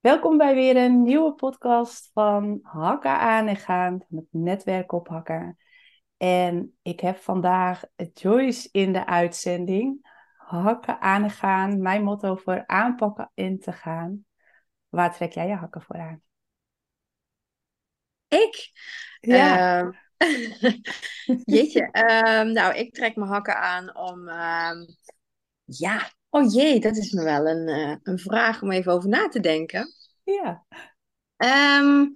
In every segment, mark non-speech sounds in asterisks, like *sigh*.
Welkom bij weer een nieuwe podcast van Hakken aan en gaan, van het netwerk op Hakken. En ik heb vandaag Joyce in de uitzending. Hakken aan en gaan, mijn motto voor aanpakken in te gaan. Waar trek jij je hakken voor aan? Ik? Ja. Ehm, *laughs* *laughs* jeetje. ehm, nou, ik trek mijn hakken aan om... ehm, ja, oh jee, dat is me wel een, eh, een vraag om even over na te denken. Ja. Ehm,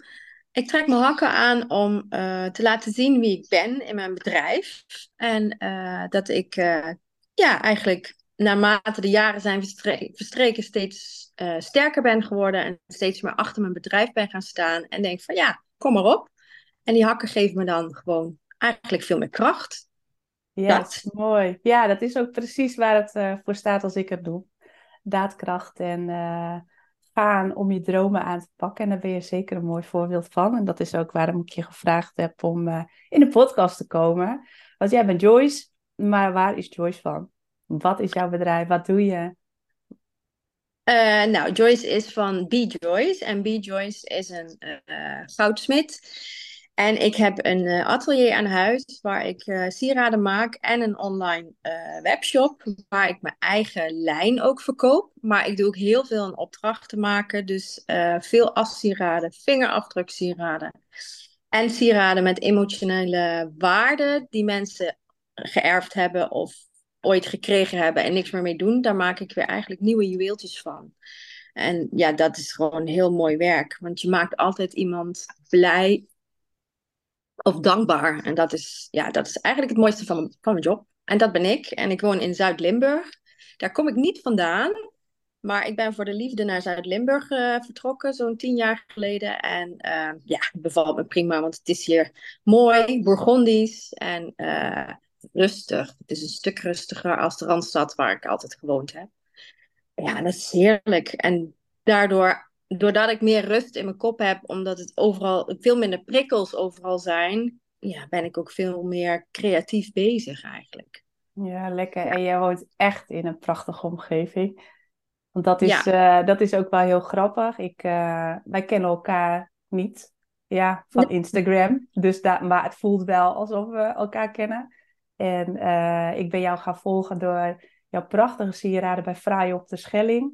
ik trek mijn hakken aan om eh, te laten zien wie ik ben in mijn bedrijf. En eh, dat ik ja, eigenlijk naarmate de jaren zijn verstre- verstreken steeds sterker ben geworden. En steeds meer achter mijn bedrijf ben gaan staan. En denk van ja, kom maar op. En die hakken geven me dan gewoon eigenlijk veel meer kracht. Ja, dat is mooi. Ja, dat is ook precies waar het eh, voor staat als ik het doe. Daadkracht en eh, gaan om je dromen aan te pakken. En daar ben je zeker een mooi voorbeeld van. En dat is ook waarom ik je gevraagd heb om eh, in de podcast te komen. Want jij bent Joyce, maar waar is Joyce van? Wat is jouw bedrijf? Wat doe je? Nou, Joyce is van Be Joyce. En Be Joyce is een eh, goudsmid. En ik heb een eh, atelier aan huis waar ik eh, sieraden maak en een online eh, webshop waar ik mijn eigen lijn ook verkoop. Maar ik doe ook heel veel in opdrachten maken. Dus eh, veel afsieraden, vingerafdruksieraden en sieraden met emotionele waarde die mensen geërfd hebben of ooit gekregen hebben en niks meer mee doen. Daar maak ik weer eigenlijk nieuwe juweeltjes van. En ja, dat is gewoon heel mooi werk. Want je maakt altijd iemand blij of dankbaar. En dat is, ja, dat is eigenlijk het mooiste van, mijn- van mijn job. En dat ben ik. En ik woon in Zuid-Limburg. Daar kom ik niet vandaan. Maar ik ben voor de liefde naar Zuid-Limburg eh, vertrokken, zo'n tien jaar geleden. En eh, ja, het bevalt me prima, want het is hier mooi, Bourgondisch en eh, rustig. Het is een stuk rustiger als de Randstad waar ik altijd gewoond heb. Ja, dat is heerlijk. En daardoor, doordat ik meer rust in mijn kop heb, omdat het overal veel minder prikkels overal zijn, ja, ben ik ook veel meer creatief bezig eigenlijk. Ja, lekker. En jij woont echt in een prachtige omgeving. Want dat is, Ja, eh, dat is ook wel heel grappig. Ik, eh, wij kennen elkaar niet, ja, van Instagram. Dus daar, maar het voelt wel alsof we elkaar kennen. En eh, ik ben jou gaan volgen door jouw prachtige sieraden bij Fraai op de Schelling.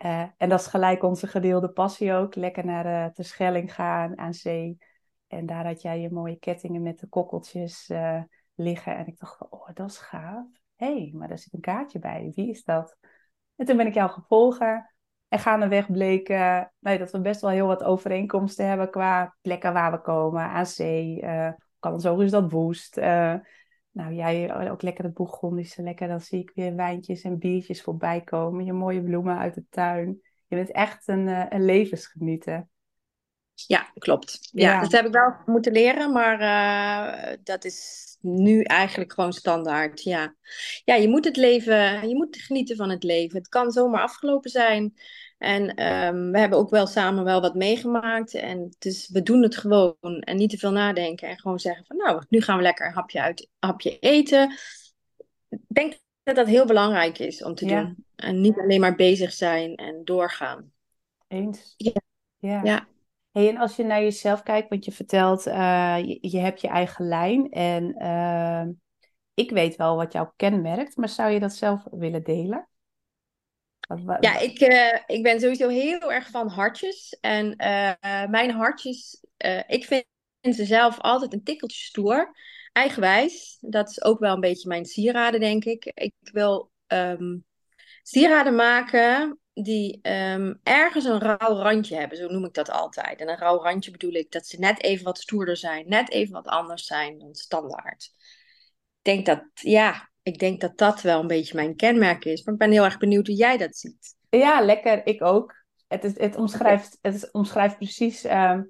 Eh, en dat is gelijk onze gedeelde passie ook. Lekker naar de, de Schelling gaan, aan zee. En daar had jij je mooie kettingen met de kokkeltjes eh, liggen. En ik dacht, van, oh, dat is gaaf. Hé, hey, maar daar zit een kaartje bij. Wie is dat? En toen ben ik jou gaan volgen. En gaandeweg bleek eh, nee, dat we best wel heel wat overeenkomsten hebben qua plekken waar we komen. Aan zee, eh kan zo is dat woest. Nou, jij ook lekker het Bourgondische, lekker. Dan zie ik weer wijntjes en biertjes voorbij komen. Je mooie bloemen uit de tuin. Je bent echt een, eh, een levensgenieter. ja, klopt. Ja, Ja, dat heb ik wel moeten leren, maar eh, dat is nu eigenlijk gewoon standaard. Ja. ja, je moet het leven, je moet genieten van het leven. Het kan zomaar afgelopen zijn. En ehm, we hebben ook wel samen wel wat meegemaakt. En dus we doen het gewoon en niet te veel nadenken. En gewoon zeggen van nou, nu gaan we lekker een hapje uit, hapje eten. Ik denk dat dat heel belangrijk is om te ja, doen. En niet alleen maar bezig zijn en doorgaan. eens. Ja, Ja. ja. Hey, en als je naar jezelf kijkt, want je vertelt, eh, je, je hebt je eigen lijn. En eh, ik weet wel wat jou kenmerkt, maar zou je dat zelf willen delen? Ja, ik, eh, ik ben sowieso heel erg van hartjes. En eh, mijn hartjes, eh, ik vind ze zelf altijd een tikkeltje stoer. Eigenwijs. Dat is ook wel een beetje mijn sieraden, denk ik. Ik wil ehm, sieraden maken die ehm, ergens een rauw randje hebben. Zo noem ik dat altijd. En een rauw randje bedoel ik dat ze net even wat stoerder zijn. Net even wat anders zijn dan standaard. Ik denk dat, ja, ik denk dat dat wel een beetje mijn kenmerk is. Maar ik ben heel erg benieuwd hoe jij dat ziet. ja, lekker. Ik ook. Het, is, het, omschrijft, het is- omschrijft precies ehm,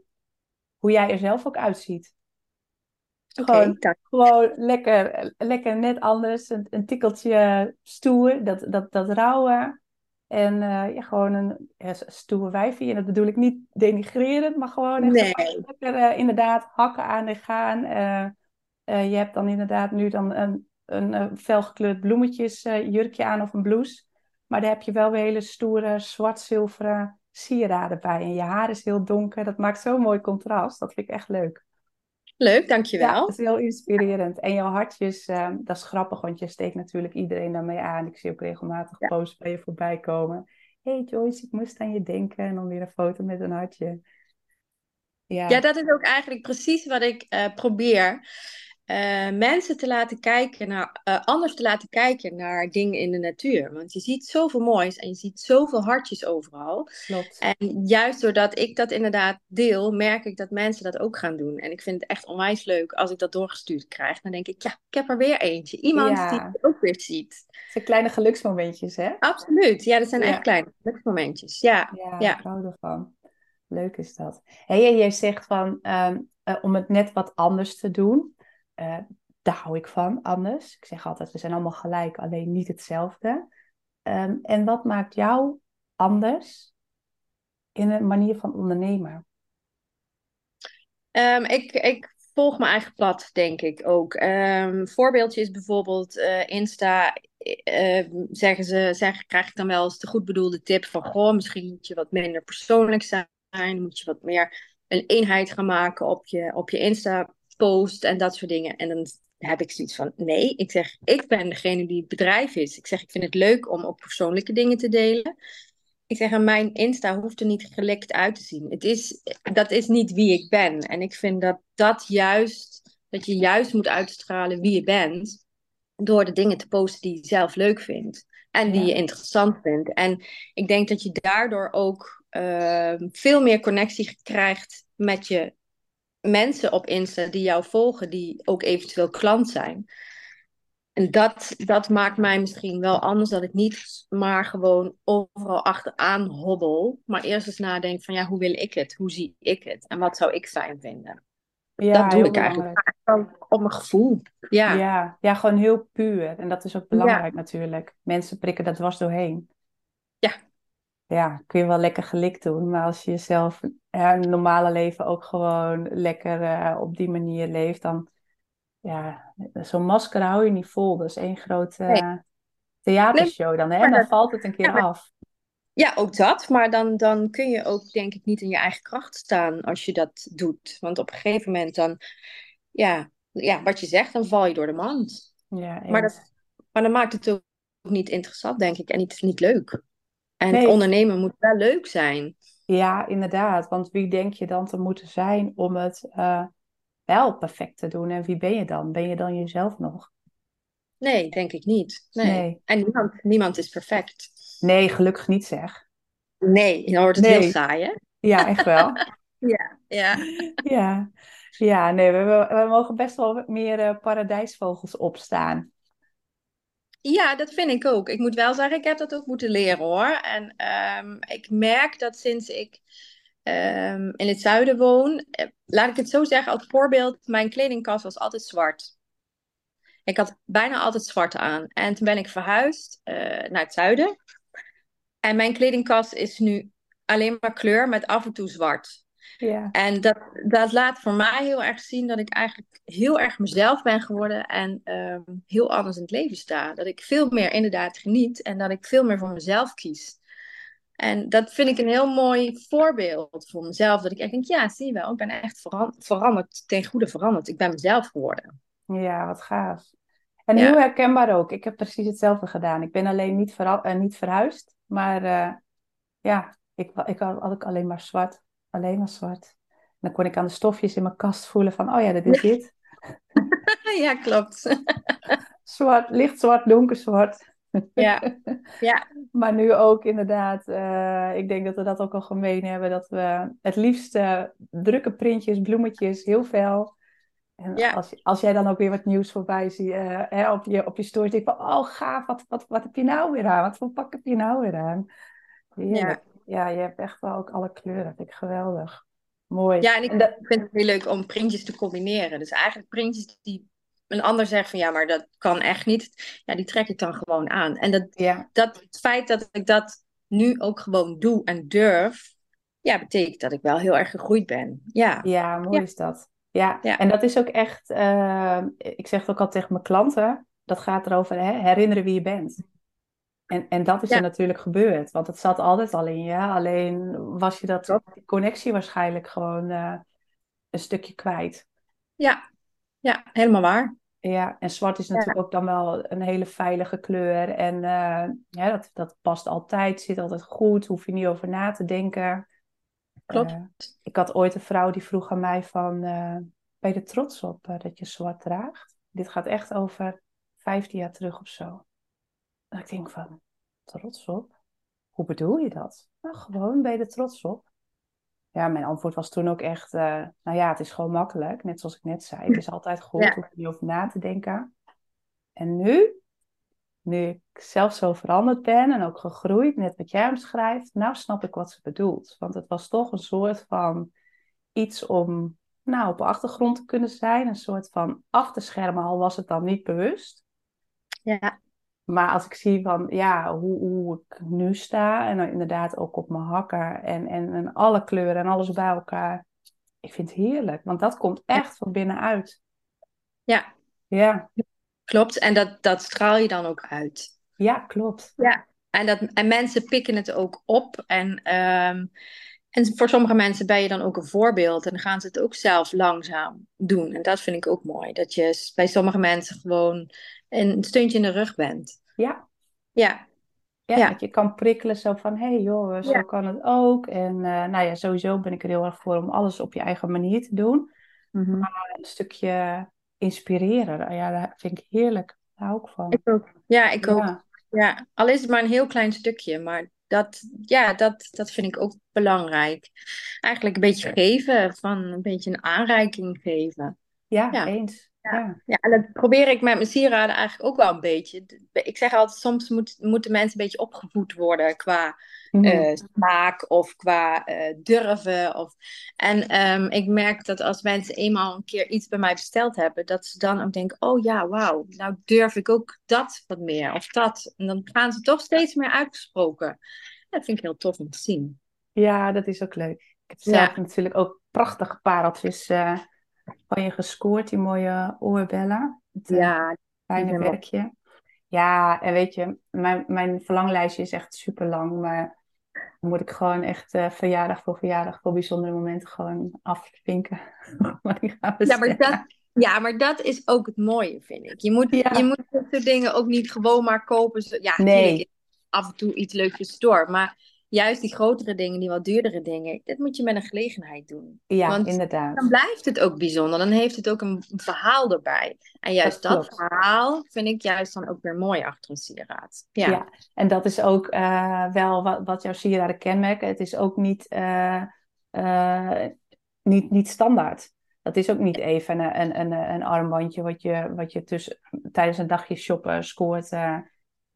hoe jij er zelf ook uitziet. Gewoon, gewoon lekker, lekker net anders. Een, een tikkeltje stoer, dat, dat, dat rauwe. En ja, gewoon een ja, stoer wijfje. En dat bedoel ik niet denigrerend, maar gewoon echt Nee, lekker eh, inderdaad hakken aan en gaan. Eh, je hebt dan inderdaad nu dan een, een, eh, felgekleurd bloemetjes eh, aan of een blouse. Maar daar heb je wel weer hele stoere zwart-zilveren sieraden bij. En je haar is heel donker. Dat maakt zo'n mooi contrast. Dat vind ik echt leuk. Leuk, dankjewel. Ja, dat is heel inspirerend. En jouw hartjes, ehm, dat is grappig, want je steekt natuurlijk iedereen daarmee aan. Ik zie ook regelmatig Ja. posts bij je voorbij komen. hey Joyce, ik moest aan je denken. En dan weer een foto met een hartje. Ja, Ja, dat is ook eigenlijk precies wat ik eh, probeer. Eh, mensen te laten kijken naar, eh, anders te laten kijken naar dingen in de natuur. Want je ziet zoveel moois en je ziet zoveel hartjes overal. klopt. En juist doordat ik dat inderdaad deel, merk ik dat mensen dat ook gaan doen. En ik vind het echt onwijs leuk als ik dat doorgestuurd krijg. Dan denk ik, ja, ik heb er weer eentje. Iemand Ja. die het ook weer ziet. Het zijn kleine geluksmomentjes, hè? Absoluut. Ja, dat zijn Ja. echt kleine geluksmomentjes. Ja, Ja, ja. ik hou ervan. Leuk is dat. Hey, jij zegt van ehm, eh, om het net wat anders te doen. Eh, daar hou ik van, anders. Ik zeg altijd, we zijn allemaal gelijk, alleen niet hetzelfde. Ehm, en wat maakt jou anders in een manier van ondernemen? Ehm, ik, ik volg mijn eigen pad, denk ik ook. Ehm voorbeeldje is bijvoorbeeld eh, Insta. eh, zeggen ze, krijg ik dan wel eens de goed bedoelde tip van: Goh, misschien moet je wat minder persoonlijk zijn. Moet je wat meer een eenheid gaan maken op je, op je Insta-post en dat soort dingen. En dan heb ik zoiets van: nee, ik zeg, ik ben degene die het bedrijf is. Ik zeg, ik vind het leuk om ook persoonlijke dingen te delen. Ik zeg, aan mijn Insta hoeft er niet gelikt uit te zien. Het is, dat is niet wie ik ben. En ik vind dat dat juist, dat je juist moet uitstralen wie je bent. Door de dingen te posten die je zelf leuk vindt. En die Ja. je interessant vindt. En ik denk dat je daardoor ook eh, veel meer connectie krijgt met je mensen op Insta die jou volgen. Die ook eventueel klant zijn. En dat, dat maakt mij misschien wel anders dat ik niet maar gewoon overal achteraan hobbel. Maar eerst eens nadenk van ja, hoe wil ik het? Hoe zie ik het? En wat zou ik fijn vinden? Ja, dat doe ik eigenlijk. op mijn gevoel. Ja. Ja, ja, gewoon heel puur. En dat is ook belangrijk natuurlijk. Mensen prikken dat dwars doorheen. Ja. Ja, kun je wel lekker gelikt doen, maar als je jezelf ja, in het normale leven ook gewoon lekker eh, op die manier leeft, dan ja, zo'n masker hou je niet vol. Dat is één grote eh, theatershow dan, hè? Dan valt het een keer Ja, af. Ja, ook dat. Maar dan, dan kun je ook denk ik niet in je eigen kracht staan als je dat doet. Want op een gegeven moment dan, ja, ja wat je zegt, dan val je door de mand. Ja, Maar, dat, maar dan maakt het ook niet interessant, denk ik. En niet, niet leuk. En Nee. ondernemen moet wel leuk zijn. Ja, inderdaad. Want wie denk je dan te moeten zijn om het eh, wel perfect te doen? En wie ben je dan? Ben je dan jezelf nog? Nee, denk ik niet. Nee. Nee. En niemand, niemand is perfect. Nee, gelukkig niet zeg. Nee, dan wordt het Nee. heel saai, hè? Ja, echt wel. *laughs* Ja. Ja. Ja, ja nee, we, we, mogen best wel meer eh, paradijsvogels opstaan. Ja, dat vind ik ook. Ik moet wel zeggen, ik heb dat ook moeten leren hoor. En ehm, ik merk dat sinds ik ehm, in het zuiden woon, eh, laat ik het zo zeggen als voorbeeld, mijn kledingkast was altijd zwart. Ik had bijna altijd zwart aan. En toen ben ik verhuisd eh, naar het zuiden. En mijn kledingkast is nu alleen maar kleur met af en toe zwart. Ja, En dat, dat laat voor mij heel erg zien dat ik eigenlijk heel erg mezelf ben geworden en ehm, heel anders in het leven sta. Dat ik veel meer inderdaad geniet en dat ik veel meer voor mezelf kies. En dat vind ik een heel mooi voorbeeld voor mezelf. Dat ik echt denk, ja, zie je wel, ik ben echt veran- veranderd, ten goede veranderd. Ik ben mezelf geworden. ja, wat gaaf. En Ja. heel herkenbaar ook. Ik heb precies hetzelfde gedaan. Ik ben alleen niet, eh, niet verhuisd, maar eh, ja, ik, ik had, had ik alleen maar zwart. Alleen maar zwart. En dan kon ik aan de stofjes in mijn kast voelen van, oh ja, dat is dit. *laughs* ja, klopt. *laughs* Zwart, licht zwart, donker zwart. ja. ja, *laughs* Maar nu ook inderdaad, eh, ik denk dat we dat ook al gemeen hebben, dat we het liefst drukke printjes, bloemetjes, heel veel. En Ja. als, als jij dan ook weer wat nieuws voorbij ziet eh, hè, op, je, op je denk ik van, oh gaaf, wat, wat, wat heb je nou weer aan? Wat voor pak heb je nou weer aan? Heerlijk. Ja, je hebt echt wel ook alle kleuren, dat vind ik geweldig. Mooi. Ja, en ik En dat- vind het heel leuk om printjes te combineren. Dus eigenlijk printjes die een ander zegt van ja, maar dat kan echt niet. Ja, die trek ik dan gewoon aan. En dat, ja, dat het feit dat ik dat nu ook gewoon doe en durf, ja, betekent dat ik wel heel erg gegroeid ben. Ja, Ja, mooi Ja. is dat. Ja, Ja. en dat is ook echt, eh, ik zeg het ook al tegen mijn klanten, dat gaat erover hè, herinneren wie je bent. En, en dat is Ja. er natuurlijk gebeurd, want het zat altijd al in je. Alleen was je dat, die connectie waarschijnlijk gewoon eh, een stukje kwijt. Ja, ja, helemaal waar. Ja, en zwart is Ja. natuurlijk ook dan wel een hele veilige kleur. En eh, ja, dat, dat past altijd, zit altijd goed, hoef je niet over na te denken. Klopt. Eh, ik had ooit een vrouw die vroeg aan mij van, ben je er trots op dat je zwart draagt? Dit gaat echt over 15 jaar terug of zo. En ik denk van, trots op? Hoe bedoel je dat? Nou, gewoon, ben je er trots op? Ja, mijn antwoord was toen ook echt, eh, nou ja, het is gewoon makkelijk. Net zoals ik net zei, het is *laughs* altijd goed, Ja. hoef je niet over na te denken. En nu, nu ik zelf zo veranderd ben en ook gegroeid, net wat jij omschrijft, nou snap ik wat ze bedoelt. Want het was toch een soort van iets om, nou, op de achtergrond te kunnen zijn. Een soort van af te schermen, al was het dan niet bewust. Ja, Maar als ik zie van, ja, hoe, hoe ik nu sta en dan inderdaad ook op mijn hakken en, en, en alle kleuren en alles bij elkaar. Ik vind het heerlijk, want dat komt echt van binnenuit. ja, Ja, klopt. En dat, dat straal je dan ook uit. ja, klopt. Ja. En, dat, en mensen pikken het ook op. En, ehm, en voor sommige mensen ben je dan ook een voorbeeld. En dan gaan ze het ook zelf langzaam doen. En dat vind ik ook mooi. Dat je bij sommige mensen gewoon een steuntje in de rug bent. Ja, Ja, ja, Ja. dat je kan prikkelen zo van, hé hey joh, zo Ja. kan het ook. En eh, nou ja, sowieso ben ik er heel erg voor om alles op je eigen manier te doen. Mhm. Een stukje inspireren, ja, dat vind ik heerlijk. Daar hou ik van. ik ook. Ja, ik ook. Ja, Ja, al is het maar een heel klein stukje, maar dat, ja, dat, dat vind ik ook belangrijk. Eigenlijk een beetje geven, van een beetje een aanreiking geven. ja, Ja. eens. Ja. Ja. En dat probeer ik met mijn sieraden eigenlijk ook wel een beetje. Ik zeg altijd, soms moet, moeten mensen een beetje opgevoed worden qua Mhm. eh, smaak of qua eh, durven. Of... En ehm, ik merk dat als mensen eenmaal een keer iets bij mij besteld hebben, dat ze dan ook denken, oh ja, wauw, nou durf ik ook dat wat meer of dat. En dan gaan ze toch steeds meer uitgesproken. Dat vind ik heel tof om te zien. Ja, dat is ook leuk. Ik heb zelf natuurlijk ook prachtige pareltjes eh, van je gescoord, die mooie oorbellen. Het eh, Ja, fijne werkje. Ja, en weet je, mijn, mijn verlanglijstje is echt super lang, maar dan moet ik gewoon echt eh, verjaardag voor verjaardag voor bijzondere momenten gewoon afvinken. Maar die gaan Ja, maar dat, ja, maar dat is ook het mooie, vind ik. Je moet, Ja. je moet dit soort dingen ook niet gewoon maar kopen. Zo- Ja, Nee. af en toe iets leukjes door. Maar juist die grotere dingen, die wat duurdere dingen, dat moet je met een gelegenheid doen. Ja, Want inderdaad. Dan blijft het ook bijzonder. Dan heeft het ook een verhaal erbij. En juist Dat verhaal vind ik juist dan ook weer mooi achter een sieraad. Ja, Ja, en dat is ook eh, wel wat, wat jouw sieraden kenmerken. Het is ook niet, eh, eh, niet, niet standaard. Dat is ook niet even een, een, een, een armbandje wat je, wat je tussen, tijdens een dagje shoppen scoort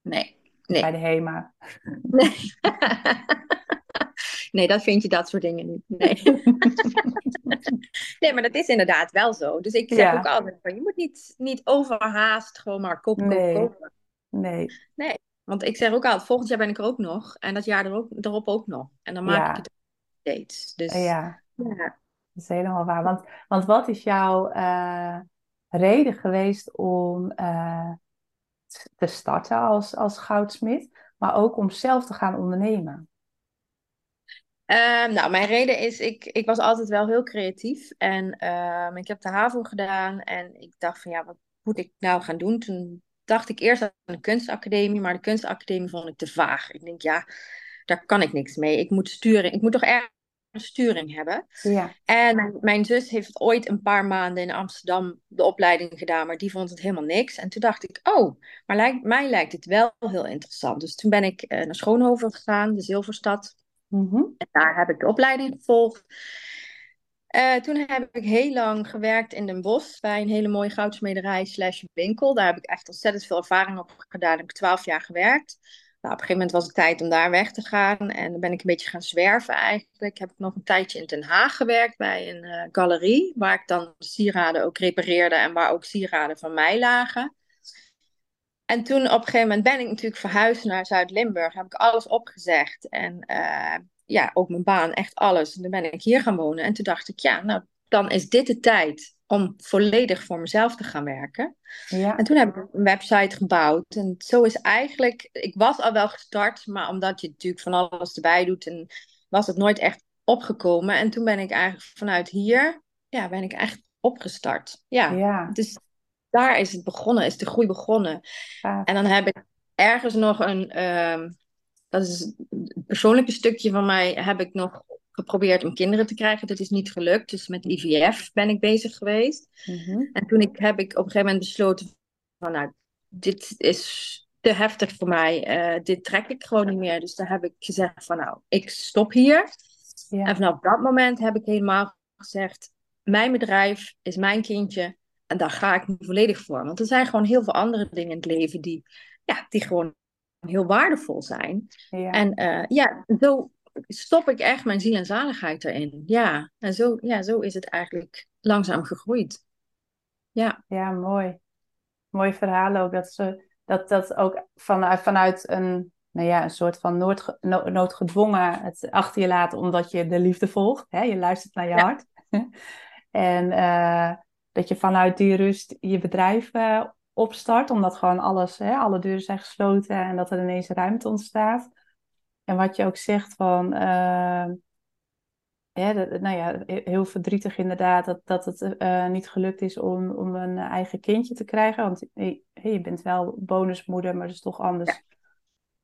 nee. Nee. bij de HEMA. Nee. *laughs* nee, dat vind je dat soort dingen niet. Nee. *laughs* nee, maar dat is inderdaad wel zo. Dus ik zeg Ja. ook altijd van, je moet niet, niet overhaast gewoon maar kopen, Nee. kopen. Nee, Want ik zeg ook altijd, volgend jaar ben ik er ook nog. En dat jaar erop, erop ook nog. En dan maak Ja. ik het steeds. Dus ja, ja. dat is helemaal waar. Want, want wat is jouw eh, reden geweest om eh, te starten als, als goudsmid, maar ook om zelf te gaan ondernemen? Ehm, nou, mijn reden is, ik, ik was altijd wel heel creatief. En ehm, ik heb de HAVO gedaan. En ik dacht van, ja, wat moet ik nou gaan doen? Toen dacht ik eerst aan de kunstacademie. Maar de kunstacademie vond ik te vaag. Ik denk, ja, daar kan ik niks mee. Ik moet sturing, ik moet toch sturing hebben. Ja, En mijn, zus heeft ooit een paar maanden in Amsterdam de opleiding gedaan, maar die vond het helemaal niks. En toen dacht ik, oh, maar lijkt, mij lijkt het wel heel interessant. Dus toen ben ik eh, naar Schoonhoven gegaan, de Zilverstad. Mhm. En daar heb ik de opleiding gevolgd. Eh, toen heb ik heel lang gewerkt in Den Bosch bij een hele mooie goudsmederij slash winkel. Daar heb ik echt ontzettend veel ervaring op gedaan. Daar heb ik twaalf jaar gewerkt. Nou, op een gegeven moment was het tijd om daar weg te gaan. En dan ben ik een beetje gaan zwerven eigenlijk. Heb ik nog een tijdje in Den Haag gewerkt bij een eh, galerie. Waar ik dan sieraden ook repareerde en waar ook sieraden van mij lagen. En toen op een gegeven moment ben ik natuurlijk verhuisd naar Zuid-Limburg. Heb ik alles opgezegd. En eh, ja, ook mijn baan, echt alles. En toen ben ik hier gaan wonen. En toen dacht ik, ja, nou, dan is dit de tijd om volledig voor mezelf te gaan werken. Ja. En toen heb ik een website gebouwd. En zo is eigenlijk, ik was al wel gestart, maar omdat je natuurlijk van alles erbij doet, en was het nooit echt opgekomen. En toen ben ik eigenlijk vanuit hier, ja, ben ik echt opgestart. Ja, Ja. dus daar is het begonnen, is de groei begonnen. gaaf. En dan heb ik ergens nog een, ehm, dat is een persoonlijke stukje van mij, heb ik nog geprobeerd om kinderen te krijgen. Dat is niet gelukt. Dus met IVF ben ik bezig geweest. Mhm. En toen ik, heb ik op een gegeven moment besloten van, nou, dit is te heftig voor mij. Eh, dit trek ik gewoon niet meer. Dus daar heb ik gezegd van, nou, ik stop hier. Ja. En vanaf dat moment heb ik helemaal gezegd, mijn bedrijf is mijn kindje. En daar ga ik nu volledig voor. Want er zijn gewoon heel veel andere dingen in het leven die, ja, die gewoon heel waardevol zijn. Ja. En eh, ja, zo stop ik echt mijn ziel en zaligheid erin. Ja, en zo, ja, zo is het eigenlijk langzaam gegroeid. Ja, Ja, mooi. Mooi verhaal ook. Dat, ze, dat, dat ook vanuit, vanuit een, nou ja, een soort van noodge- no- noodgedwongen het achter je laten omdat je de liefde volgt. Hè? Je luistert naar je Ja. hart. *laughs* en eh, dat je vanuit die rust je bedrijf eh, opstart. Omdat gewoon alles, hè, alle deuren zijn gesloten en dat er ineens ruimte ontstaat. En wat je ook zegt van... eh, ja, dat- nou ja, he- heel verdrietig inderdaad dat, dat het eh, niet gelukt is om, om een eigen kindje te krijgen. Want je, je bent wel bonusmoeder, maar dat is toch anders.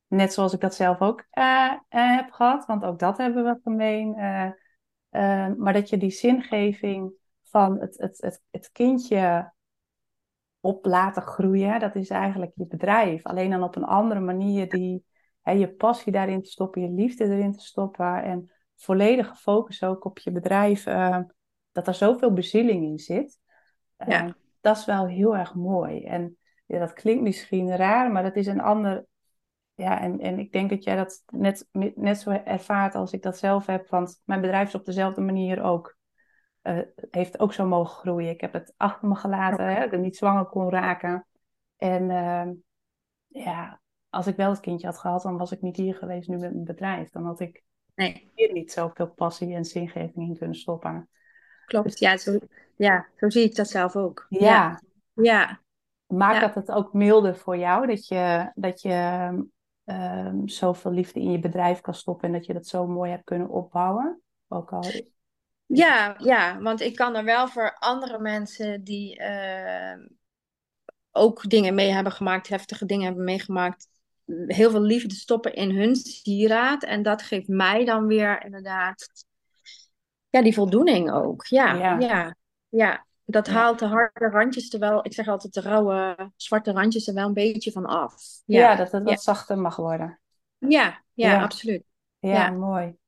Net zoals ik dat zelf ook eh, eh, heb gehad, want ook dat hebben we gemeen. Eh, eh, maar dat je die zingeving van het, het, het, het kindje op laten groeien, dat is eigenlijk je bedrijf. Alleen dan op een andere manier die hè, je passie daarin te stoppen, je liefde erin te stoppen en volledige focus ook op je bedrijf, eh, dat er zoveel bezieling in zit. Eh, Ja. Dat is wel heel erg mooi. En ja, dat klinkt misschien raar, maar dat is een ander. Ja, en, en ik denk dat jij dat net, net zo ervaart als ik dat zelf heb. Want mijn bedrijf is op dezelfde manier ook. eh, heeft ook zo mogen groeien. Ik heb het achter me gelaten, hè, dat ik niet zwanger kon raken. En ja, als ik wel het kindje had gehad, dan was ik niet hier geweest nu met mijn bedrijf. Dan had ik nee, hier niet zoveel passie en zingeving in kunnen stoppen. klopt. Ja, zo, ja, zo zie ik dat zelf ook. Ja, Ja, ja, maakt Ja. dat het ook milder voor jou? Dat je, dat je ehm, zoveel liefde in je bedrijf kan stoppen en dat je dat zo mooi hebt kunnen opbouwen? Ook al, ja, ja, want ik kan er wel voor andere mensen die eh, ook dingen mee hebben gemaakt, heftige dingen hebben meegemaakt, heel veel liefde stoppen in hun sieraad. En dat geeft mij dan weer inderdaad, ja, die voldoening ook. Ja, Ja. ja, ja. Dat Ja. haalt de harde randjes er wel, ik zeg altijd de rauwe zwarte randjes er wel een beetje van af. ja, Ja, dat het wat zachter mag worden. ja, ja, absoluut. Ja, mooi.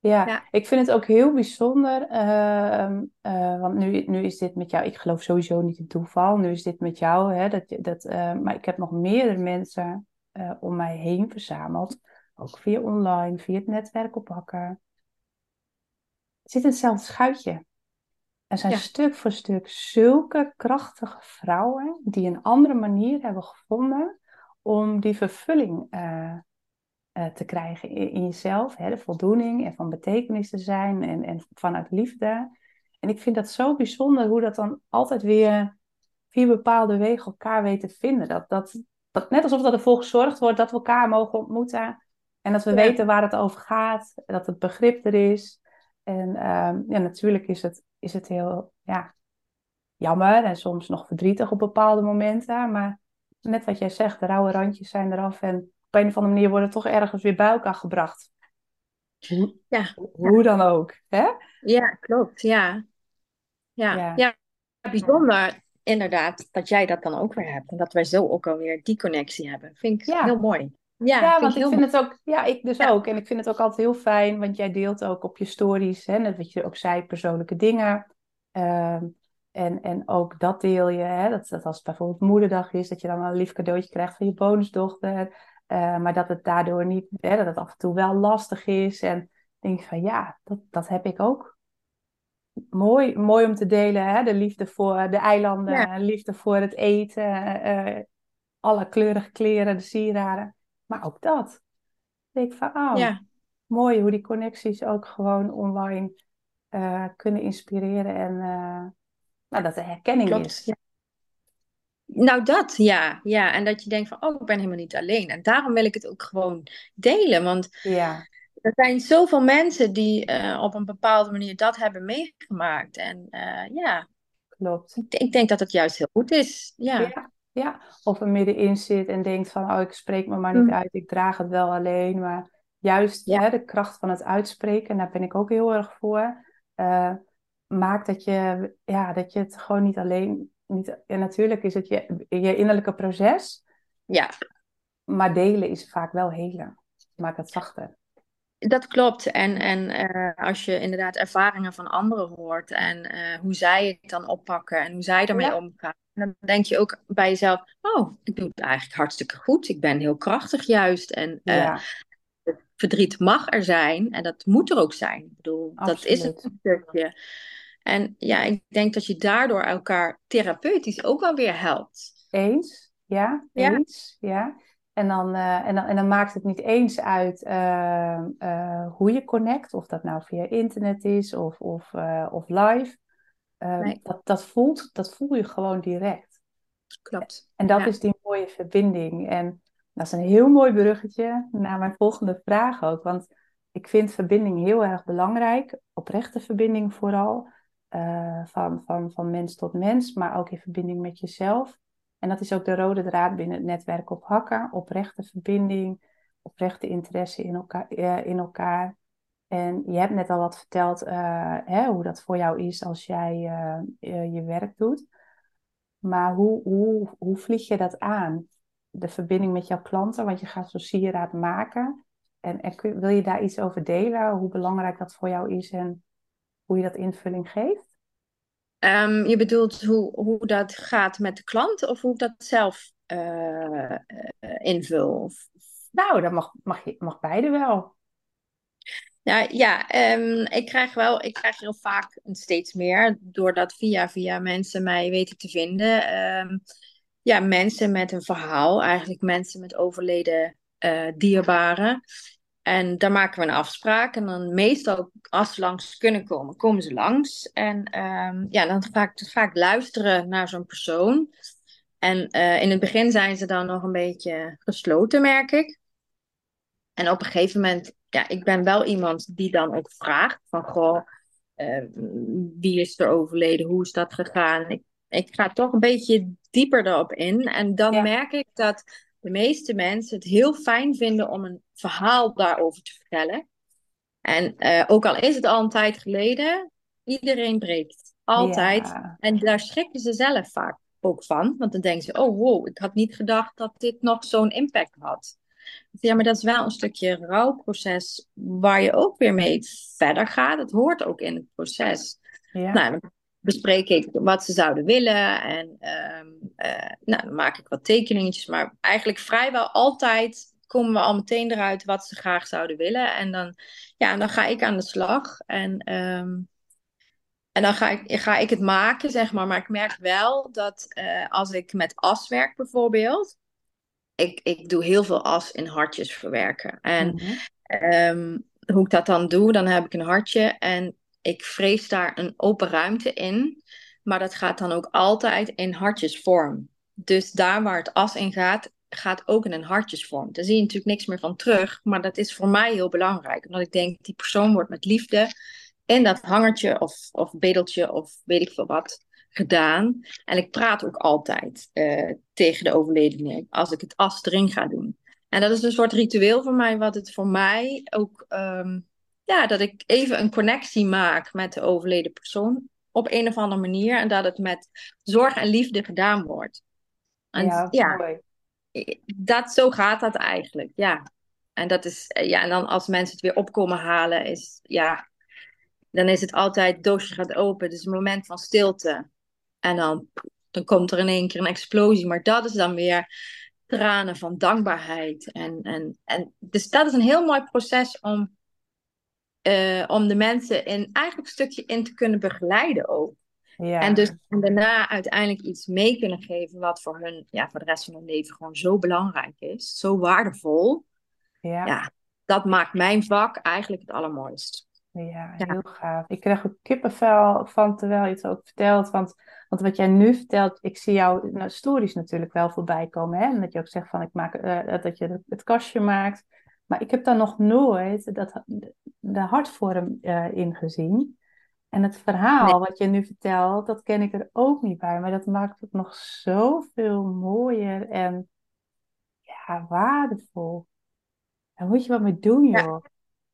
Ja, ik vind het ook heel bijzonder, ehm, eh, want nu, nu is dit met jou, ik geloof sowieso niet in toeval, nu is dit met jou, hè, dat, dat, eh, maar ik heb nog meerdere mensen eh, om mij heen verzameld, ook via online, via het netwerk op Hakker. Zit in hetzelfde schuitje. Er zijn Ja. stuk voor stuk zulke krachtige vrouwen die een andere manier hebben gevonden om die vervulling eh, eh, te krijgen in, in jezelf. Hè, de voldoening en van betekenis te zijn en, en vanuit liefde. En ik vind dat zo bijzonder hoe dat dan altijd weer via bepaalde wegen elkaar weet te vinden. Dat, dat, dat, net alsof dat ervoor gezorgd wordt dat we elkaar mogen ontmoeten. En dat we Ja. weten waar het over gaat. Dat het begrip er is. En ehm, ja, natuurlijk is het, is het heel ja, jammer en soms nog verdrietig op bepaalde momenten. Maar net wat jij zegt, de rauwe randjes zijn eraf. En op een of andere manier worden toch ergens weer bij elkaar gebracht. Hoe, Ja, hoe dan ook. Hè? ja, klopt. Ja. Ja. Ja. Ja. bijzonder inderdaad dat jij dat dan ook weer hebt. En dat wij zo ook alweer die connectie hebben. Vind ik Ja. heel mooi. Ja, Ja, vind want ik vind het ook, ja, ik dus Ja. ook. En ik vind het ook altijd heel fijn, want jij deelt ook op je stories, hè, net wat je ook zei, persoonlijke dingen. Ehm, en, en ook dat deel je, hè, dat, dat als het bijvoorbeeld moederdag is, dat je dan een lief cadeautje krijgt van je bonusdochter. Eh, maar dat het daardoor niet, hè, dat het af en toe wel lastig is. En denk van ja, dat, dat heb ik ook. Mooi, mooi om te delen, hè? de liefde voor de eilanden, Ja. liefde voor het eten, eh, alle kleurige kleren, de sieraden. Maar ook dat. Dan denk ik van, oh, Ja, mooi hoe die connecties ook gewoon online eh, kunnen inspireren en eh, nou, dat er herkenning Klopt, is. ja. Nou, dat ja. ja. En dat je denkt van, oh, ik ben helemaal niet alleen. En daarom wil ik het ook gewoon delen. Want Ja, er zijn zoveel mensen die eh, op een bepaalde manier dat hebben meegemaakt. En eh, ja, klopt. ik, ik denk dat het juist heel goed is. Ja. Ja, ja. Of er middenin zit en denkt van, oh, ik spreek me maar niet Mm. uit, ik draag het wel alleen. Maar juist Ja. hè, de kracht van het uitspreken, daar ben ik ook heel erg voor, eh, maakt dat je, ja, dat je het gewoon niet alleen, niet, en natuurlijk is het je, je innerlijke proces, ja, maar delen is vaak wel helen. Maakt het zachter. Dat klopt. En, en eh, als je inderdaad ervaringen van anderen hoort en eh, hoe zij het dan oppakken en hoe zij ermee Ja. omgaan, dan denk je ook bij jezelf, oh, ik doe het eigenlijk hartstikke goed. Ik ben heel krachtig juist. En eh, Ja, verdriet mag er zijn en dat moet er ook zijn. Ik bedoel, dat is het een stukje. En ja, ik denk dat je daardoor elkaar therapeutisch ook wel weer helpt. eens. Ja, Ja. eens. Ja. En dan, eh, en dan, en dan maakt het niet eens uit eh, eh, hoe je connect, of dat nou via internet is of, of, of live. Nee. dat, dat, voelt, dat voel je gewoon direct. Klopt. En dat Ja. is die mooie verbinding. En dat is een heel mooi bruggetje naar mijn volgende vraag ook. Want ik vind verbinding heel erg belangrijk. Oprechte verbinding vooral. van, van, van mens tot mens, maar ook in verbinding met jezelf. En dat is ook de rode draad binnen het netwerk op hakken. Oprechte verbinding, oprechte interesse in elkaar. eh, in elkaar. En je hebt net al wat verteld eh, hè, hoe dat voor jou is als jij eh, je werk doet. Maar hoe, hoe, hoe vlieg je dat aan? De verbinding met jouw klanten, want je gaat zo'n sieraad maken. En, en wil je daar iets over delen? Hoe belangrijk dat voor jou is en hoe je dat invulling geeft? Ehm, je bedoelt hoe, hoe dat gaat met de klant of hoe ik dat zelf eh, invul? Nou, dat mag, mag, je, mag beide wel. Ja, ja ehm, ik krijg wel, ik krijg heel vaak steeds meer, doordat via via mensen mij weten te vinden. ehm, ja, mensen met een verhaal, eigenlijk mensen met overleden eh, dierbaren. En daar maken we een afspraak. En dan meestal, als ze langs kunnen komen, komen ze langs. En ehm, ja, dan ik, ga ik luisteren naar zo'n persoon. En eh, in het begin zijn ze dan nog een beetje gesloten, merk ik. En op een gegeven moment, ja, ik ben wel iemand die dan ook vraagt van, goh, eh, wie is er overleden? Hoe is dat gegaan? Ik, ik ga toch een beetje dieper erop in. En dan Ja. merk ik dat de meeste mensen het heel fijn vinden om een verhaal daarover te vertellen. En eh, ook al is het al een tijd geleden, iedereen breekt. Altijd. Ja, En daar schrikken ze zelf vaak ook van. Want dan denken ze, oh wow, ik had niet gedacht dat dit nog zo'n impact had. Ja, maar dat is wel een stukje rouwproces waar je ook weer mee verder gaat. Het hoort ook in het proces. ja. Nou, bespreek ik wat ze zouden willen en ehm, eh, nou, dan maak ik wat tekeningetjes. Maar eigenlijk vrijwel altijd komen we al meteen eruit wat ze graag zouden willen. En dan, ja, dan ga ik aan de slag en, ehm, en dan ga ik, ga ik het maken, zeg maar. Maar ik merk wel dat eh, als ik met as werk bijvoorbeeld, ik, ik doe heel veel as in hartjes verwerken. En Mhm. Ehm, hoe ik dat dan doe, dan heb ik een hartje en ik vrees daar een open ruimte in. Maar dat gaat dan ook altijd in hartjesvorm. Dus daar waar het as in gaat, gaat ook in een hartjesvorm. Daar zie je natuurlijk niks meer van terug, maar dat is voor mij heel belangrijk. Omdat ik denk, die persoon wordt met liefde in dat hangertje of, of bedeltje of weet ik veel wat gedaan. En ik praat ook altijd eh, tegen de overledene als ik het as erin ga doen. En dat is een soort ritueel voor mij, wat het voor mij ook, ehm, ja, dat ik even een connectie maak met de overleden persoon op een of andere manier. En dat het met zorg en liefde gedaan wordt. En Ja, ja, mooi. dat, zo gaat dat eigenlijk, ja. En dat is, eh, ja, en dan als mensen het weer opkomen halen, is, ja, dan is het altijd, het doosje gaat open, dus een moment van stilte. En dan, dan komt er in één keer een explosie, maar dat is dan weer tranen van dankbaarheid. En, en, en, dus dat is een heel mooi proces om, eh, om de mensen in eigenlijk een stukje in te kunnen begeleiden ook. Ja, En dus en daarna uiteindelijk iets mee kunnen geven wat voor hun, ja, voor de rest van hun leven gewoon zo belangrijk is. Zo waardevol. ja. Ja, dat maakt mijn vak eigenlijk het allermooist. Ja, Ja, heel gaaf. Ik krijg ook kippenvel van terwijl je het ook vertelt. Want, want wat jij nu vertelt, ik zie jouw nou, stories natuurlijk wel voorbij komen. Hè? En dat je ook zegt van ik maak, eh, dat je het kastje maakt. Maar ik heb daar nog nooit dat, de hartvorm eh in gezien. En het nee. verhaal wat je nu vertelt, dat ken ik er ook niet bij. Maar dat maakt het nog zoveel mooier en ja, waardevol. Daar moet je wat mee doen, Ja, joh. Om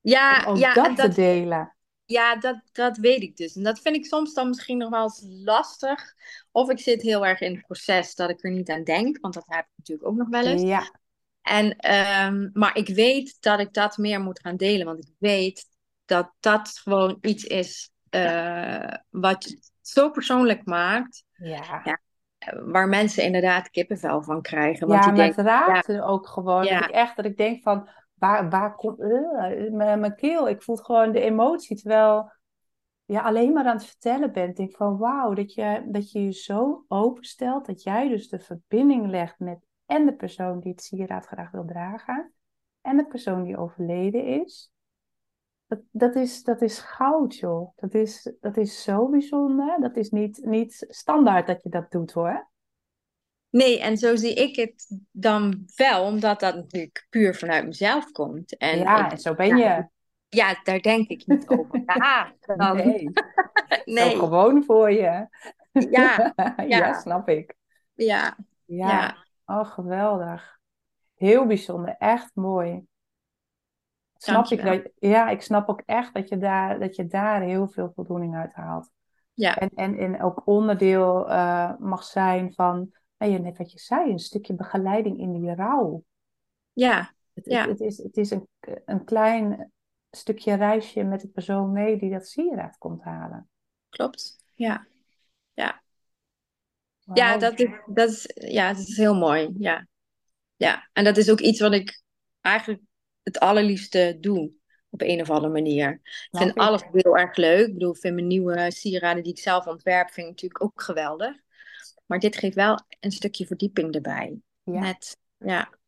ja, ook ja, en dat te delen. ja dat, dat weet ik dus. En dat vind ik soms dan misschien nog wel eens lastig. Of ik zit heel erg in het proces dat ik er niet aan denk, want dat heb ik natuurlijk ook nog wel eens. Ja, En, ehm, maar ik weet dat ik dat meer moet gaan delen, want ik weet dat dat gewoon iets is eh, wat het zo persoonlijk maakt, ja. ja, waar mensen inderdaad kippenvel van krijgen. Want Ja, maar het ja, raakte ook gewoon. Dat ik ja, echt, dat ik denk van, waar, waar komt, eh, mijn mijn keel, ik voel gewoon de emotie. Terwijl je alleen maar aan het vertellen bent. Ik denk van, wauw, dat je, dat je je zo openstelt. Dat jij dus de verbinding legt met en de persoon die het sieraad graag wil dragen. En de persoon die overleden is. Dat, dat is, dat is goud, joh. Dat is, dat is zo bijzonder. Dat is niet, niet standaard dat je dat doet, hoor. nee, en zo zie ik het dan wel, omdat dat natuurlijk puur vanuit mezelf komt. En Ja, en zo ben je. ja, daar denk ik niet over na. *laughs* Dan, Nee. *laughs* Zo nee, gewoon voor je. ja, *laughs* Ja, ja, snap ik. ja, Ja, ja, oh, geweldig. Heel bijzonder, echt mooi. Snap ik dat, ja, ik snap ook echt dat je daar, dat je daar heel veel voldoening uit haalt. Ja, En, en, en ook onderdeel eh, mag zijn van, nou net wat je zei, een stukje begeleiding in die rouw. ja, Het, het, ja. het is, het is een, een klein stukje reisje met de persoon mee die dat sieraad komt halen. Klopt. Ja, ja. Ja, dat is, dat is, ja, dat is heel mooi. Ja, ja. En dat is ook iets wat ik eigenlijk het allerliefste doe. Op een of andere manier. Ik vind alles heel erg leuk. Ik bedoel, ik vind mijn nieuwe sieraden die ik zelf ontwerp, vind ik natuurlijk ook geweldig. Maar dit geeft wel een stukje verdieping erbij. Ja. Net, ja.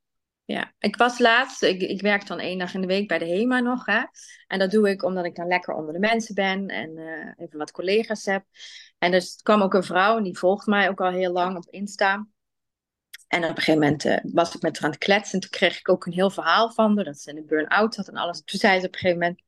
Ja, ik was laatst, ik, ik werk dan één dag in de week bij de HEMA nog, hè. En dat doe ik omdat ik dan lekker onder de mensen ben en eh, even wat collega's heb. En dus kwam ook een vrouw en die volgt mij ook al heel lang op Insta. En op een gegeven moment eh, was ik met haar aan het kletsen en toen kreeg ik ook een heel verhaal van haar, dat ze in een burn-out zat en alles. Toen zei ze op een gegeven moment,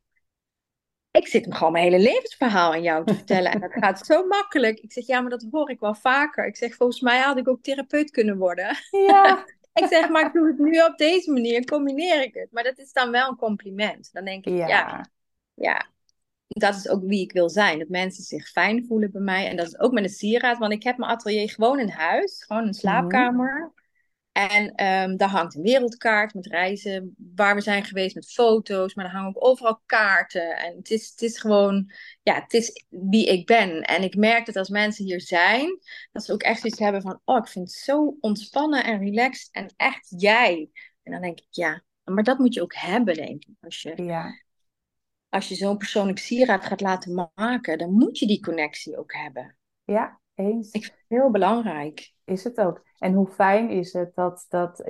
ik zit hem gewoon mijn hele levensverhaal aan jou te *laughs* vertellen en dat gaat zo makkelijk. Ik zeg, ja, maar dat hoor ik wel vaker. Ik zeg, volgens mij had ik ook therapeut kunnen worden. Ja, *laughs* Ik zeg, maar ik doe het nu op deze manier, combineer ik het. Maar dat is dan wel een compliment. Dan denk ik, ja, ja, ja, dat is ook wie ik wil zijn. Dat mensen zich fijn voelen bij mij. En dat is ook met een sieraad, want ik heb mijn atelier gewoon in huis, gewoon een Mhm. slaapkamer. En ehm, daar hangt een wereldkaart met reizen waar we zijn geweest, met foto's. Maar er hangen ook overal kaarten. En het is, het is gewoon, ja, het is wie ik ben. En ik merk dat als mensen hier zijn, dat ze ook echt iets hebben van, oh, ik vind het zo ontspannen en relaxed en echt jij. En dan denk ik, ja, maar dat moet je ook hebben, denk ik. Als je, ja, als je zo'n persoonlijk sieraad gaat laten maken, dan moet je die connectie ook hebben. ja, eens. Ik vind het heel belangrijk. Is het ook. En hoe fijn is het dat, dat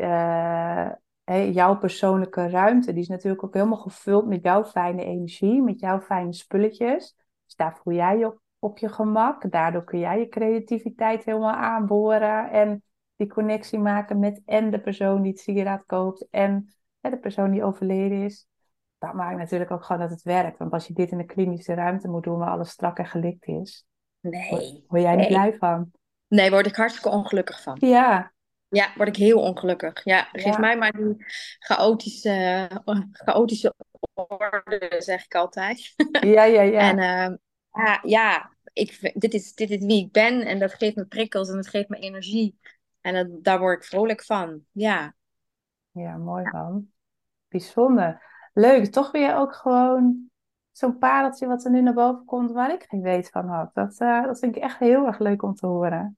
eh, jouw persoonlijke ruimte, die is natuurlijk ook helemaal gevuld met jouw fijne energie, met jouw fijne spulletjes. Dus daar voel jij je op, op je gemak. Daardoor kun jij je creativiteit helemaal aanboren en die connectie maken met en de persoon die het sieraad koopt en de persoon die overleden is. Dat maakt natuurlijk ook gewoon dat het werkt. Want als je dit in een klinische ruimte moet doen waar alles strak en gelikt is, Nee, word jij niet nee. blij van. Nee, word ik hartstikke ongelukkig van. Ja, Ja, word ik heel ongelukkig. Ja, geef ja, mij maar die chaotische, chaotische orde, zeg ik altijd. *laughs* ja, ja, En ja. ehm, ja, ja ik, dit is, dit is wie ik ben en dat geeft me prikkels en dat geeft me energie. En dat, daar word ik vrolijk van. Ja, Ja, mooi man. Bijzonder. Leuk. Toch weer ook gewoon zo'n pareltje wat er nu naar boven komt waar ik geen weet van had. Dat, eh, dat vind ik echt heel erg leuk om te horen.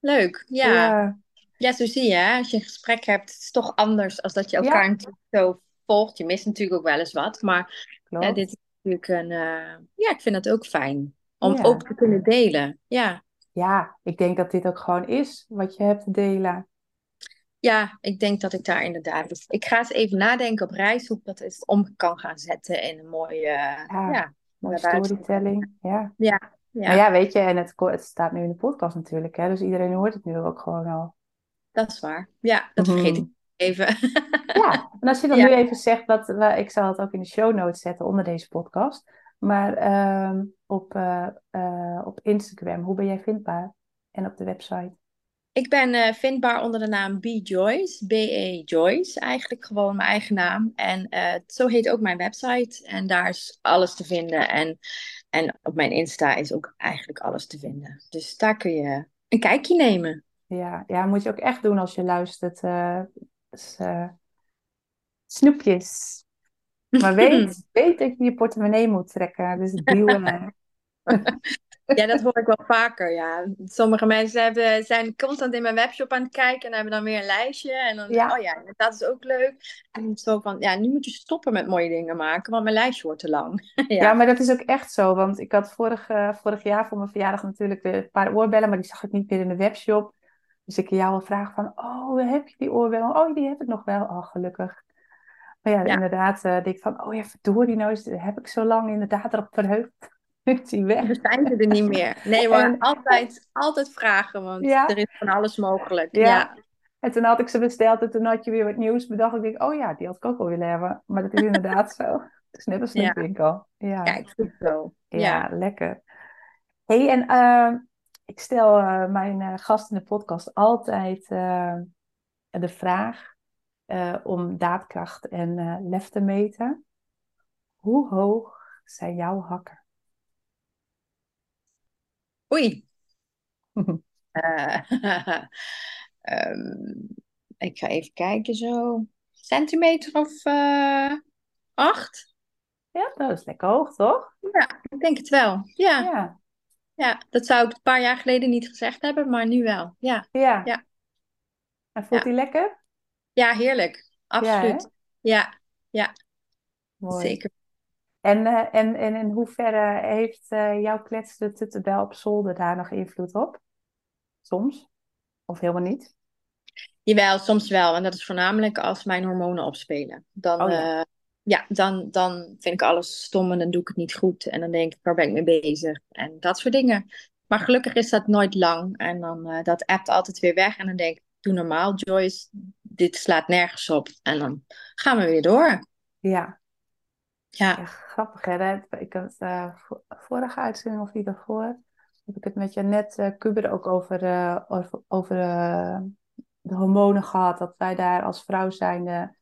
leuk. Ja. Ja, Ja, zo zie je, hè. Als je een gesprek hebt, het is toch anders als dat je elkaar ja, natuurlijk zo volgt. Je mist natuurlijk ook wel eens wat, maar ja, dit is natuurlijk een... eh, Ja, ik vind het ook fijn om ook te kunnen delen. Ja. Ja, ik denk dat dit ook gewoon is wat je hebt te delen. Ja, ik denk dat ik daar inderdaad... Dus ik ga eens even nadenken op reis hoe ik dat eens om kan gaan zetten in een mooie... Ja, Ja, Mooie storytelling. Ja. Ja, Maar ja, ja, weet je, en het, het staat nu in de podcast natuurlijk, hè? Dus iedereen hoort het nu ook gewoon al. dat is waar. Ja, dat vergeet ik Mhm. even. *laughs* Ja, en als je dan Ja. nu even zegt, dat, ik zal het ook in de show notes zetten onder deze podcast, maar ehm, op, eh, eh, op Instagram, hoe ben jij vindbaar? En op de website? Ik ben eh, vindbaar onder de naam B Joyce, B-E Joyce, eigenlijk gewoon mijn eigen naam. En eh, zo heet ook mijn website. En daar is alles te vinden. En, en op mijn Insta is ook eigenlijk alles te vinden. Dus daar kun je een kijkje nemen. Ja, ja, moet je ook echt doen als je luistert. eh, dus, snoepjes. Maar weet, *laughs* weet dat je je portemonnee moet trekken. Dus duwen. *laughs* Ja, dat hoor ik wel vaker. Ja. Sommige mensen hebben, zijn constant in mijn webshop aan het kijken en hebben dan weer een lijstje. En dan, Ja. oh ja, dat is ook leuk. En zo van, ja, nu moet je stoppen met mooie dingen maken, want mijn lijstje wordt te lang. *laughs* Ja. ja. maar dat is ook echt zo. Want ik had vorig, vorig jaar voor mijn verjaardag natuurlijk de- een paar oorbellen, maar die zag ik niet meer in de webshop. Dus ik jou al vraag van, oh, heb je die oorbellen? Oh, die heb ik nog wel. Oh, gelukkig. Maar ja, Ja. inderdaad, eh denk ik van, oh ja, verdorie, nou heb ik zo lang inderdaad erop verheugd. Nu is *laughs* die weg. Dan zijn ze er niet meer. Nee, maar *laughs* En- altijd, altijd vragen, want Ja. er is van alles mogelijk. Ja. Ja. En toen had ik ze besteld en toen had je weer wat nieuws bedacht. Ik denk, oh ja, die had ik ook wel willen hebben. Maar dat is inderdaad zo. *laughs* Het is net een Ja. snoepwinkel. Ja. Kijk, goed zo. Ja, lekker. hey, en eh, ik stel eh, mijn eh, gast in de podcast altijd eh, de vraag om daadkracht en lef te meten. Hoe hoog zijn jouw hakken? Oei. *laughs* Eh, *laughs* ehm, ik ga even kijken zo. Centimeter of eh, acht? Ja, dat is lekker hoog, toch? Ja, ik denk het wel. Ja, Ja, ja, dat zou ik een paar jaar geleden niet gezegd hebben, maar nu wel. Ja, ja. Ja. En voelt Ja. hij lekker? ja heerlijk. Absoluut. Ja, Mooi. zeker. En, eh, en, en in hoeverre heeft eh, jouw kletsende tuttenbel op zolder daar nog invloed op? Soms? Of helemaal niet? Jawel, soms wel. En dat is voornamelijk als mijn hormonen opspelen. Dan, Oh ja. eh, ja, dan, dan vind ik alles stom en dan doe ik het niet goed. En dan denk ik, waar ben ik mee bezig? En dat soort dingen. Maar gelukkig is dat nooit lang. En dan dat appt altijd weer weg. En dan denk ik, doe normaal, Joyce. Dit slaat nergens op. En dan gaan we weer door. Ja, Ja, grappig hè. Ik had eh, vo- vorige uitzending of die daarvoor, heb ik het met Janet uh, Kuber ook over, eh, over, over eh, de hormonen gehad. Dat wij daar als vrouw zijnde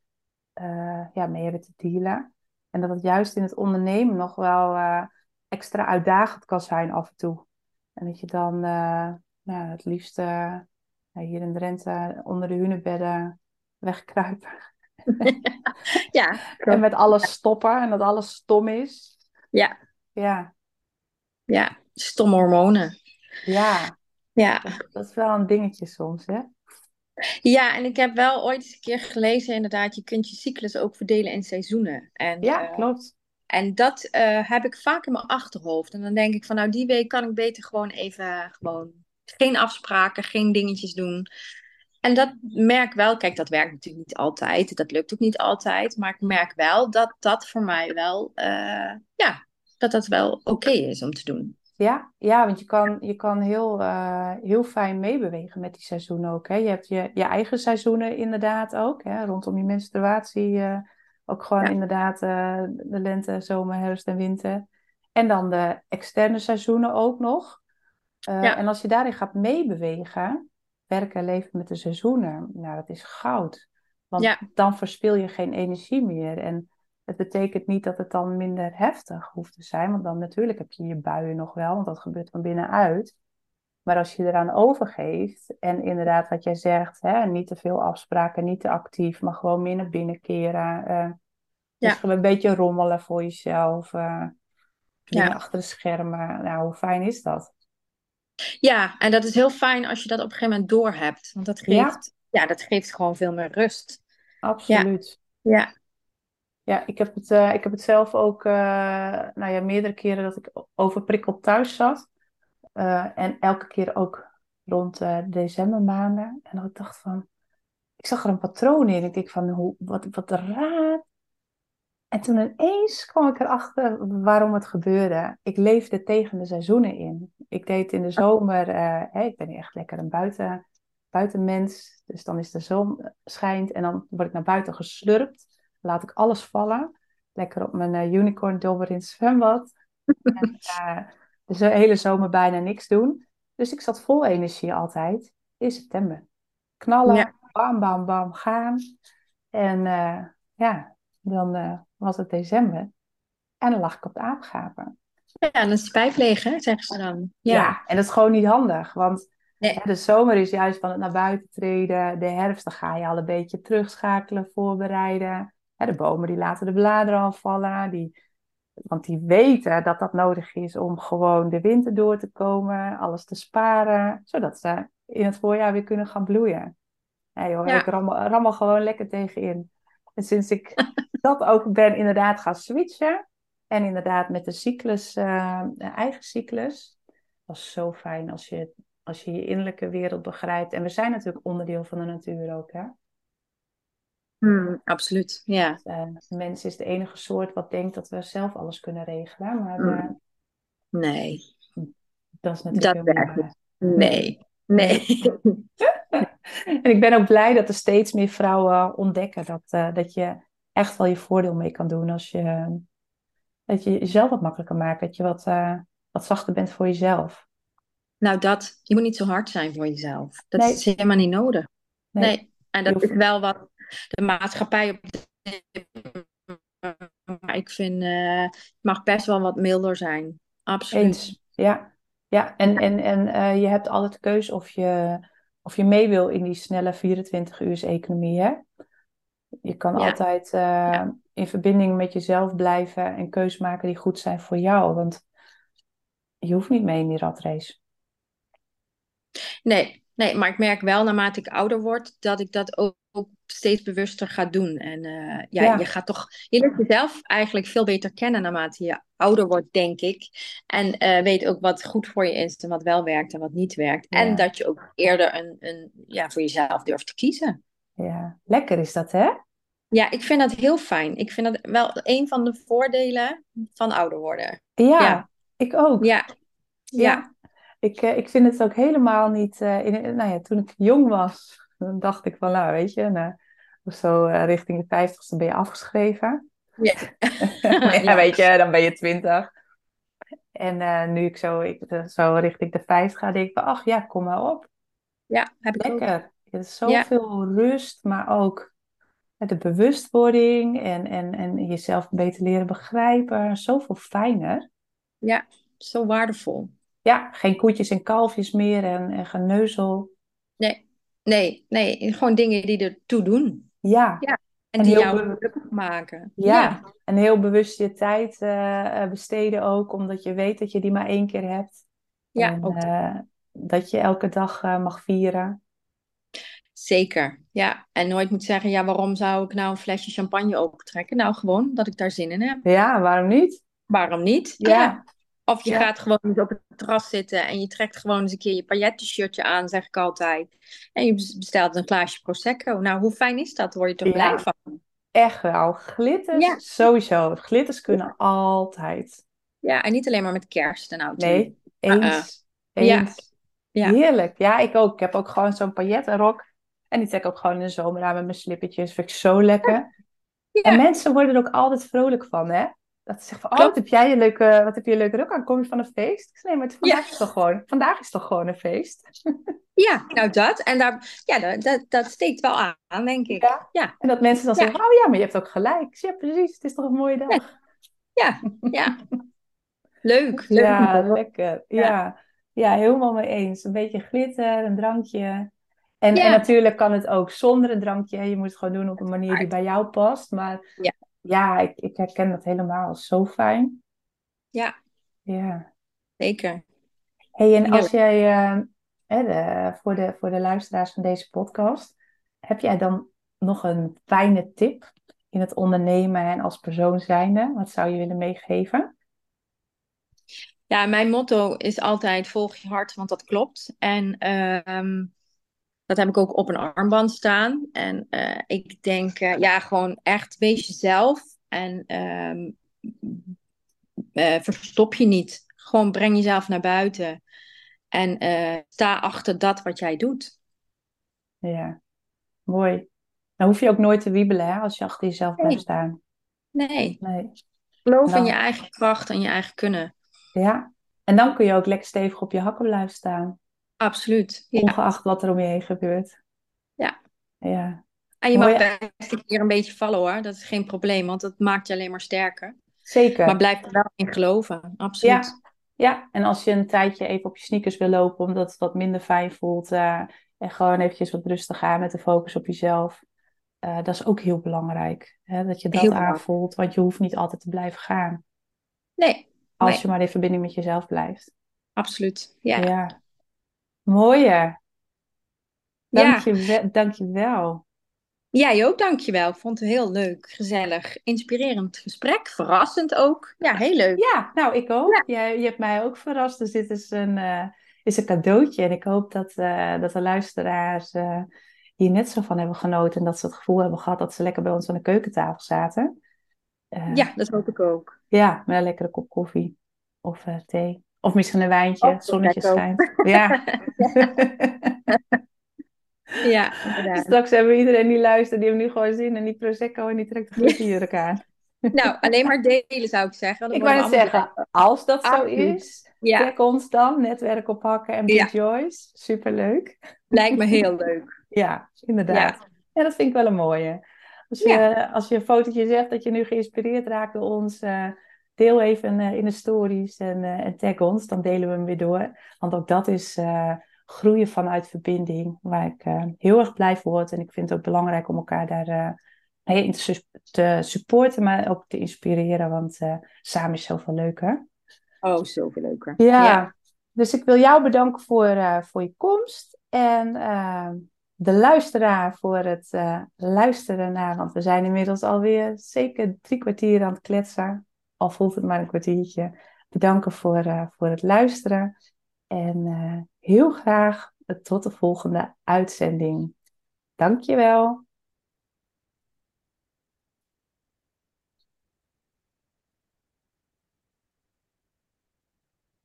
eh, ja, mee hebben te dealen. En dat het juist in het ondernemen nog wel eh, extra uitdagend kan zijn af en toe. En dat je dan eh, nou, het liefst eh, hier in Drenthe onder de hunebedden wegkruipen. Ja, *laughs* En met alles stoppen en dat alles stom is. ja, Ja, ja. Stomme hormonen. ja, Ja. dat is wel een dingetje soms, hè? ja, en ik heb wel ooit eens een keer gelezen, inderdaad, je kunt je cyclus ook verdelen in seizoenen. En, Ja, eh, klopt. En dat eh, heb ik vaak in mijn achterhoofd. En dan denk ik van, nou, die week kan ik beter gewoon even, gewoon geen afspraken, geen dingetjes doen. En dat merk wel, kijk, dat werkt natuurlijk niet altijd. Dat lukt ook niet altijd. Maar ik merk wel dat dat voor mij wel, eh, ja, dat dat wel oké is om te doen. Ja, ja, want je kan, je kan heel, eh, heel fijn meebewegen met die seizoenen ook. Hè? Je hebt je, je eigen seizoenen inderdaad ook, hè? Rondom je menstruatie. eh, ook gewoon Ja. inderdaad de lente, zomer, herfst en winter. En dan de externe seizoenen ook nog. Ja. En als je daarin gaat meebewegen, werken en leven met de seizoenen, nou, dat is goud. Want Ja. dan verspil je geen energie meer. En het betekent niet dat het dan minder heftig hoeft te zijn, want dan natuurlijk heb je je buien nog wel, want dat gebeurt van binnenuit. Maar als je eraan overgeeft en inderdaad wat jij zegt, hè, niet te veel afspraken, niet te actief, maar gewoon meer naar binnen keren. eh, Ja. een beetje rommelen voor jezelf, eh, Ja. achter de schermen. Nou, hoe fijn is dat? Ja, en dat is heel fijn als je dat op een gegeven moment doorhebt. Want dat geeft, ja, dat geeft gewoon veel meer rust. Absoluut. Ja, Ja, ik heb het, eh, ik heb het zelf ook eh, nou ja, meerdere keren dat ik overprikkeld thuis zat. Eh, en elke keer ook rond decembermaanden. En dat ik dacht van, ik zag er een patroon in. Ik denk van, hoe, wat, wat raar En toen ineens kwam ik erachter waarom het gebeurde. Ik leefde tegen de seizoenen in. Ik deed in de zomer, uh, hè, ik ben echt lekker een buiten, buitenmens. Dus dan is de zon schijnt en dan word ik naar buiten geslurpt. Laat ik alles vallen. Lekker op mijn uh, unicorn dobber in het zwembad. en, uh, *laughs* dus de hele zomer bijna niks doen. Dus ik zat vol energie altijd in september. Knallen, bam, bam, bam, gaan. En ja, dan was het december. En dan lag ik op de aapgapen. Ja, dan is de pijp leeg, hè, zeggen ze dan. Ja. ja, en dat is gewoon niet handig. Want de zomer is juist van het naar buiten treden. De herfst, dan ga je al een beetje terugschakelen, voorbereiden. de bomen die laten de bladeren al vallen. Die, want die weten dat dat nodig is om gewoon de winter door te komen. Alles te sparen. Zodat ze in het voorjaar weer kunnen gaan bloeien. Ja, joh, Ik rammel, rammel gewoon lekker tegenin. En sinds ik *laughs* dat ook ben inderdaad gaan switchen. En inderdaad met de cyclus, uh, eigen cyclus. Dat is zo fijn als je, als je je innerlijke wereld begrijpt. En we zijn natuurlijk onderdeel van de natuur ook, hè? Hmm, absoluut, ja. Dus, uh, mens is de enige soort wat denkt dat we zelf alles kunnen regelen. Maar hmm. uh, nee. Dat is natuurlijk dat niet. Nee. Nee. *laughs* *laughs* en ik ben ook blij dat er steeds meer vrouwen ontdekken dat, uh, dat je echt wel je voordeel mee kan doen als je, dat je jezelf wat makkelijker maakt. Dat je wat, uh, wat zachter bent voor jezelf. Nou, dat. Je moet niet zo hard zijn voor jezelf. Dat is helemaal niet nodig. Nee. nee. En dat is wel wat de maatschappij op maar ik vind, uh, het mag best wel wat milder zijn. Absoluut. Eens. Ja, ja. en, en, en uh, je hebt altijd de keuze of je, of je mee wil in die snelle 24 uur economie. Hè? Je kan altijd uh, in verbinding met jezelf blijven en keuzes maken die goed zijn voor jou. Want je hoeft niet mee in die ratrace. Nee, nee, maar ik merk wel naarmate ik ouder word dat ik dat ook, steeds bewuster ga doen. En uh, ja, ja, je gaat toch, je leert jezelf eigenlijk veel beter kennen naarmate je ouder wordt, denk ik. En uh, weet ook wat goed voor je is en wat wel werkt en wat niet werkt. Ja. En dat je ook eerder een, een, ja, voor jezelf durft te kiezen. Ja, lekker is dat, hè? Ja, ik vind dat heel fijn. Ik vind dat wel een van de voordelen van ouder worden. Ja, ik ook. Ja. Ja. Ik, uh, ik vind het ook helemaal niet... In, nou ja, toen ik jong was, dan dacht ik van, nou weet je, nou, zo uh, richting de vijftigste ben je afgeschreven. *laughs* Ja. ja. weet je, dan ben je twintig. En nu ik zo, ik, zo richting de vijftig ga, denk ik van, ach ja, kom maar op. Ja, heb ik Lekker. Ook. Het is zoveel rust, maar ook de bewustwording en, en, en jezelf beter leren begrijpen. Zoveel fijner. Ja, zo waardevol. Ja, geen koetjes en kalfjes meer en, en geneuzel. Nee, nee, nee. Gewoon dingen die ertoe doen. Ja. ja. En, die jou gelukkig maken. Ja. ja. En heel bewust je tijd uh, besteden ook, omdat je weet dat je die maar één keer hebt. Ja, en, ook uh, dat je elke dag uh, mag vieren. Zeker, ja. En nooit moet zeggen, ja, waarom zou ik nou een flesje champagne opentrekken? Nou, gewoon dat ik daar zin in heb. Ja, waarom niet? Waarom niet? Ja. Of je gaat gewoon eens op het terras zitten en je trekt gewoon eens een keer je pailletten-shirtje aan, zeg ik altijd. En je bestelt een glaasje Prosecco. Nou, hoe fijn is dat? Word je toch blij van? Echt wel. Glitters, sowieso. Glitters kunnen altijd. Ja, en niet alleen maar met kerst en oud. Nee, eens. Uh -uh. eens. Ja. Heerlijk. Ja, ik ook. Ik heb ook gewoon zo'n paillettenrok. En die trek ik ook gewoon in de zomer aan met mijn slippertjes. Vind ik zo lekker. En mensen worden er ook altijd vrolijk van, hè? Dat ze zeggen van, oh, wat heb jij een leuke, wat heb je een leuke rok aan? Kom je van een feest? Ik zeg, nee, maar vandaag, ja. is toch gewoon, vandaag is toch gewoon een feest? *laughs* Ja, nou dat. En daar, ja, dat, dat, dat steekt wel aan, denk ik. Ja. ja. En dat mensen dan zeggen, oh ja, maar je hebt ook gelijk. Ja, precies. Het is toch een mooie dag. Ja, ja. leuk, leuk. Ja, lekker. Ja. ja, helemaal mee eens. Een beetje glitter, een drankje. En, en, natuurlijk kan het ook zonder een drankje. Je moet het gewoon doen op een manier die bij jou past. Maar ja, ja ik, ik herken dat helemaal. Zo fijn. Ja. Ja. Zeker. hey, en als jij, uh, de, voor, de, voor de luisteraars van deze podcast, heb jij dan nog een fijne tip in het ondernemen en als persoon zijnde? Wat zou je willen meegeven? Ja, mijn motto is altijd volg je hart, want dat klopt. En uh, dat heb ik ook op een armband staan. En uh, ik denk, uh, ja, gewoon echt wees jezelf. En ehm, eh, verstop je niet. Gewoon breng jezelf naar buiten. En eh, sta achter dat wat jij doet. Ja, mooi. Dan hoef je ook nooit te wiebelen hè, als je achter jezelf blijft staan. Nee, Nee. geloof in je eigen kracht en je eigen kunnen. Ja, en dan kun je ook lekker stevig op je hakken blijven staan. Absoluut. Ja. Ongeacht wat er om je heen gebeurt. Ja. Ja, En je mag Mooi. best een keer een beetje vallen hoor. Dat is geen probleem, want dat maakt je alleen maar sterker. zeker. Maar blijf er wel in geloven. Absoluut. Ja, en als je een tijdje even op je sneakers wil lopen, omdat het wat minder fijn voelt, eh, en gewoon eventjes wat rustig aan met de focus op jezelf, eh, dat is ook heel belangrijk. Hè, dat je dat Heel aanvoelt, want je hoeft niet altijd te blijven gaan. Nee, Als Nee. je maar in verbinding met jezelf blijft. absoluut. Ja. Ja. Mooie. Ja. Dank je wel. Dank je wel. Jij ook, dankjewel. Ik vond het heel leuk, gezellig, inspirerend gesprek. Verrassend ook. Ja, heel leuk. Ja, nou, ik ook. Jij, je hebt mij ook verrast. Dus dit is een, eh, is een cadeautje. En ik hoop dat, eh, dat de luisteraars eh, hier net zo van hebben genoten. En dat ze het gevoel hebben gehad dat ze lekker bij ons aan de keukentafel zaten. Ja, dat hoop ik ook. Ja, met een lekkere kop koffie. Of thee. Of misschien een wijntje. Oh, dat Zonnetje schijnt. Ja. *laughs* Ja. *laughs* Straks hebben we iedereen die luistert, die heeft nu gewoon zin in die Prosecco en die trekt de glitterjurk *laughs* aan. Nou, alleen maar delen zou ik zeggen. Ik wou zeggen, als dat zo Absoluut. is, Ja. ons dan, netwerk oppakken en Ja. Joyce. Superleuk. Lijkt me heel leuk. Ja, inderdaad. Ja. dat vind ik wel een mooie. Als je, als je een fotootje zegt dat je nu geïnspireerd raakt door ons, eh, deel even eh, in de stories en, eh, en tag ons, dan delen we hem weer door. Want ook dat is eh, groeien vanuit verbinding, waar ik heel erg blij voor word. En ik vind het ook belangrijk om elkaar daar in te, supporten, maar ook te inspireren, want samen is zoveel leuker. Oh, zoveel leuker. Ja, dus ik wil jou bedanken voor, voor je komst en de luisteraar voor het luisteren naar, want we zijn inmiddels alweer zeker drie kwartier aan het kletsen, al voelt het maar een kwartiertje. Bedanken voor, eh, voor het luisteren en eh, heel graag tot de volgende uitzending. Dankjewel.